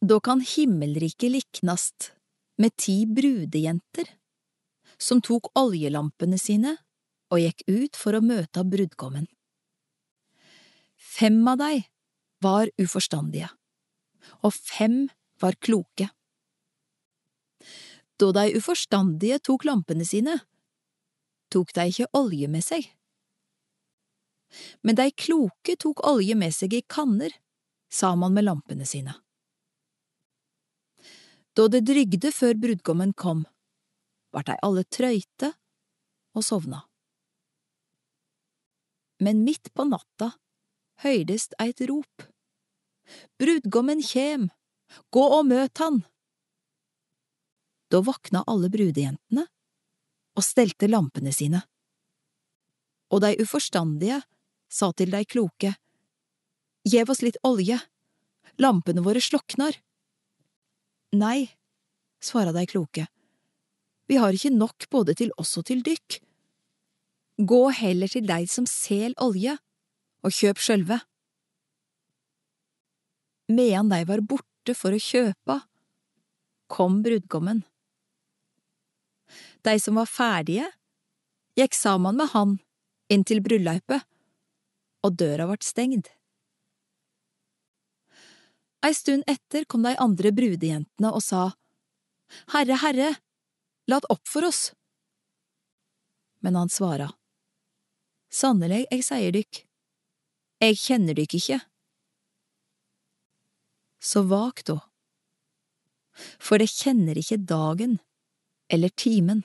Da kan himmelriket liknast med ti brudejenter som tok oljelampene sine og gikk ut for å møte brudgommen. Fem av dei var uforstandige, og fem var kloke. Da de uforstandige tok lampene sine, tok de ikke olje med seg. Men de kloke tok olje med seg i kanner, sammen med lampene sine. Da det drygde før brudgommen kom, vart de alle trøyte og sovna. Men midt på natta høydest eit rop. Brudgommen kjem, gå og møt han! Da vakna alle brudejentene og stelte lampene sine. Og de uforstandige sa til de kloke, Gjev oss litt olje, lampene våre sloknar. Nei, svara de kloke, vi har ikke nok både til oss og til dykk. Gå heller til deg som sel olje, og kjøp sjølve. Medan de var borte for å kjøpa, kom brudgommen. De som var ferdige, gikk sammen med han inn til bryllaupet, og døra vart stengd. Ei stund etter kom de andre brudejentene og sa, Herre, herre, lat opp for oss. Men han svara, Sannelig, jeg sier dykk, jeg kjenner dykk ikke. Så vak da, for det kjenner ikke dagen eller timen.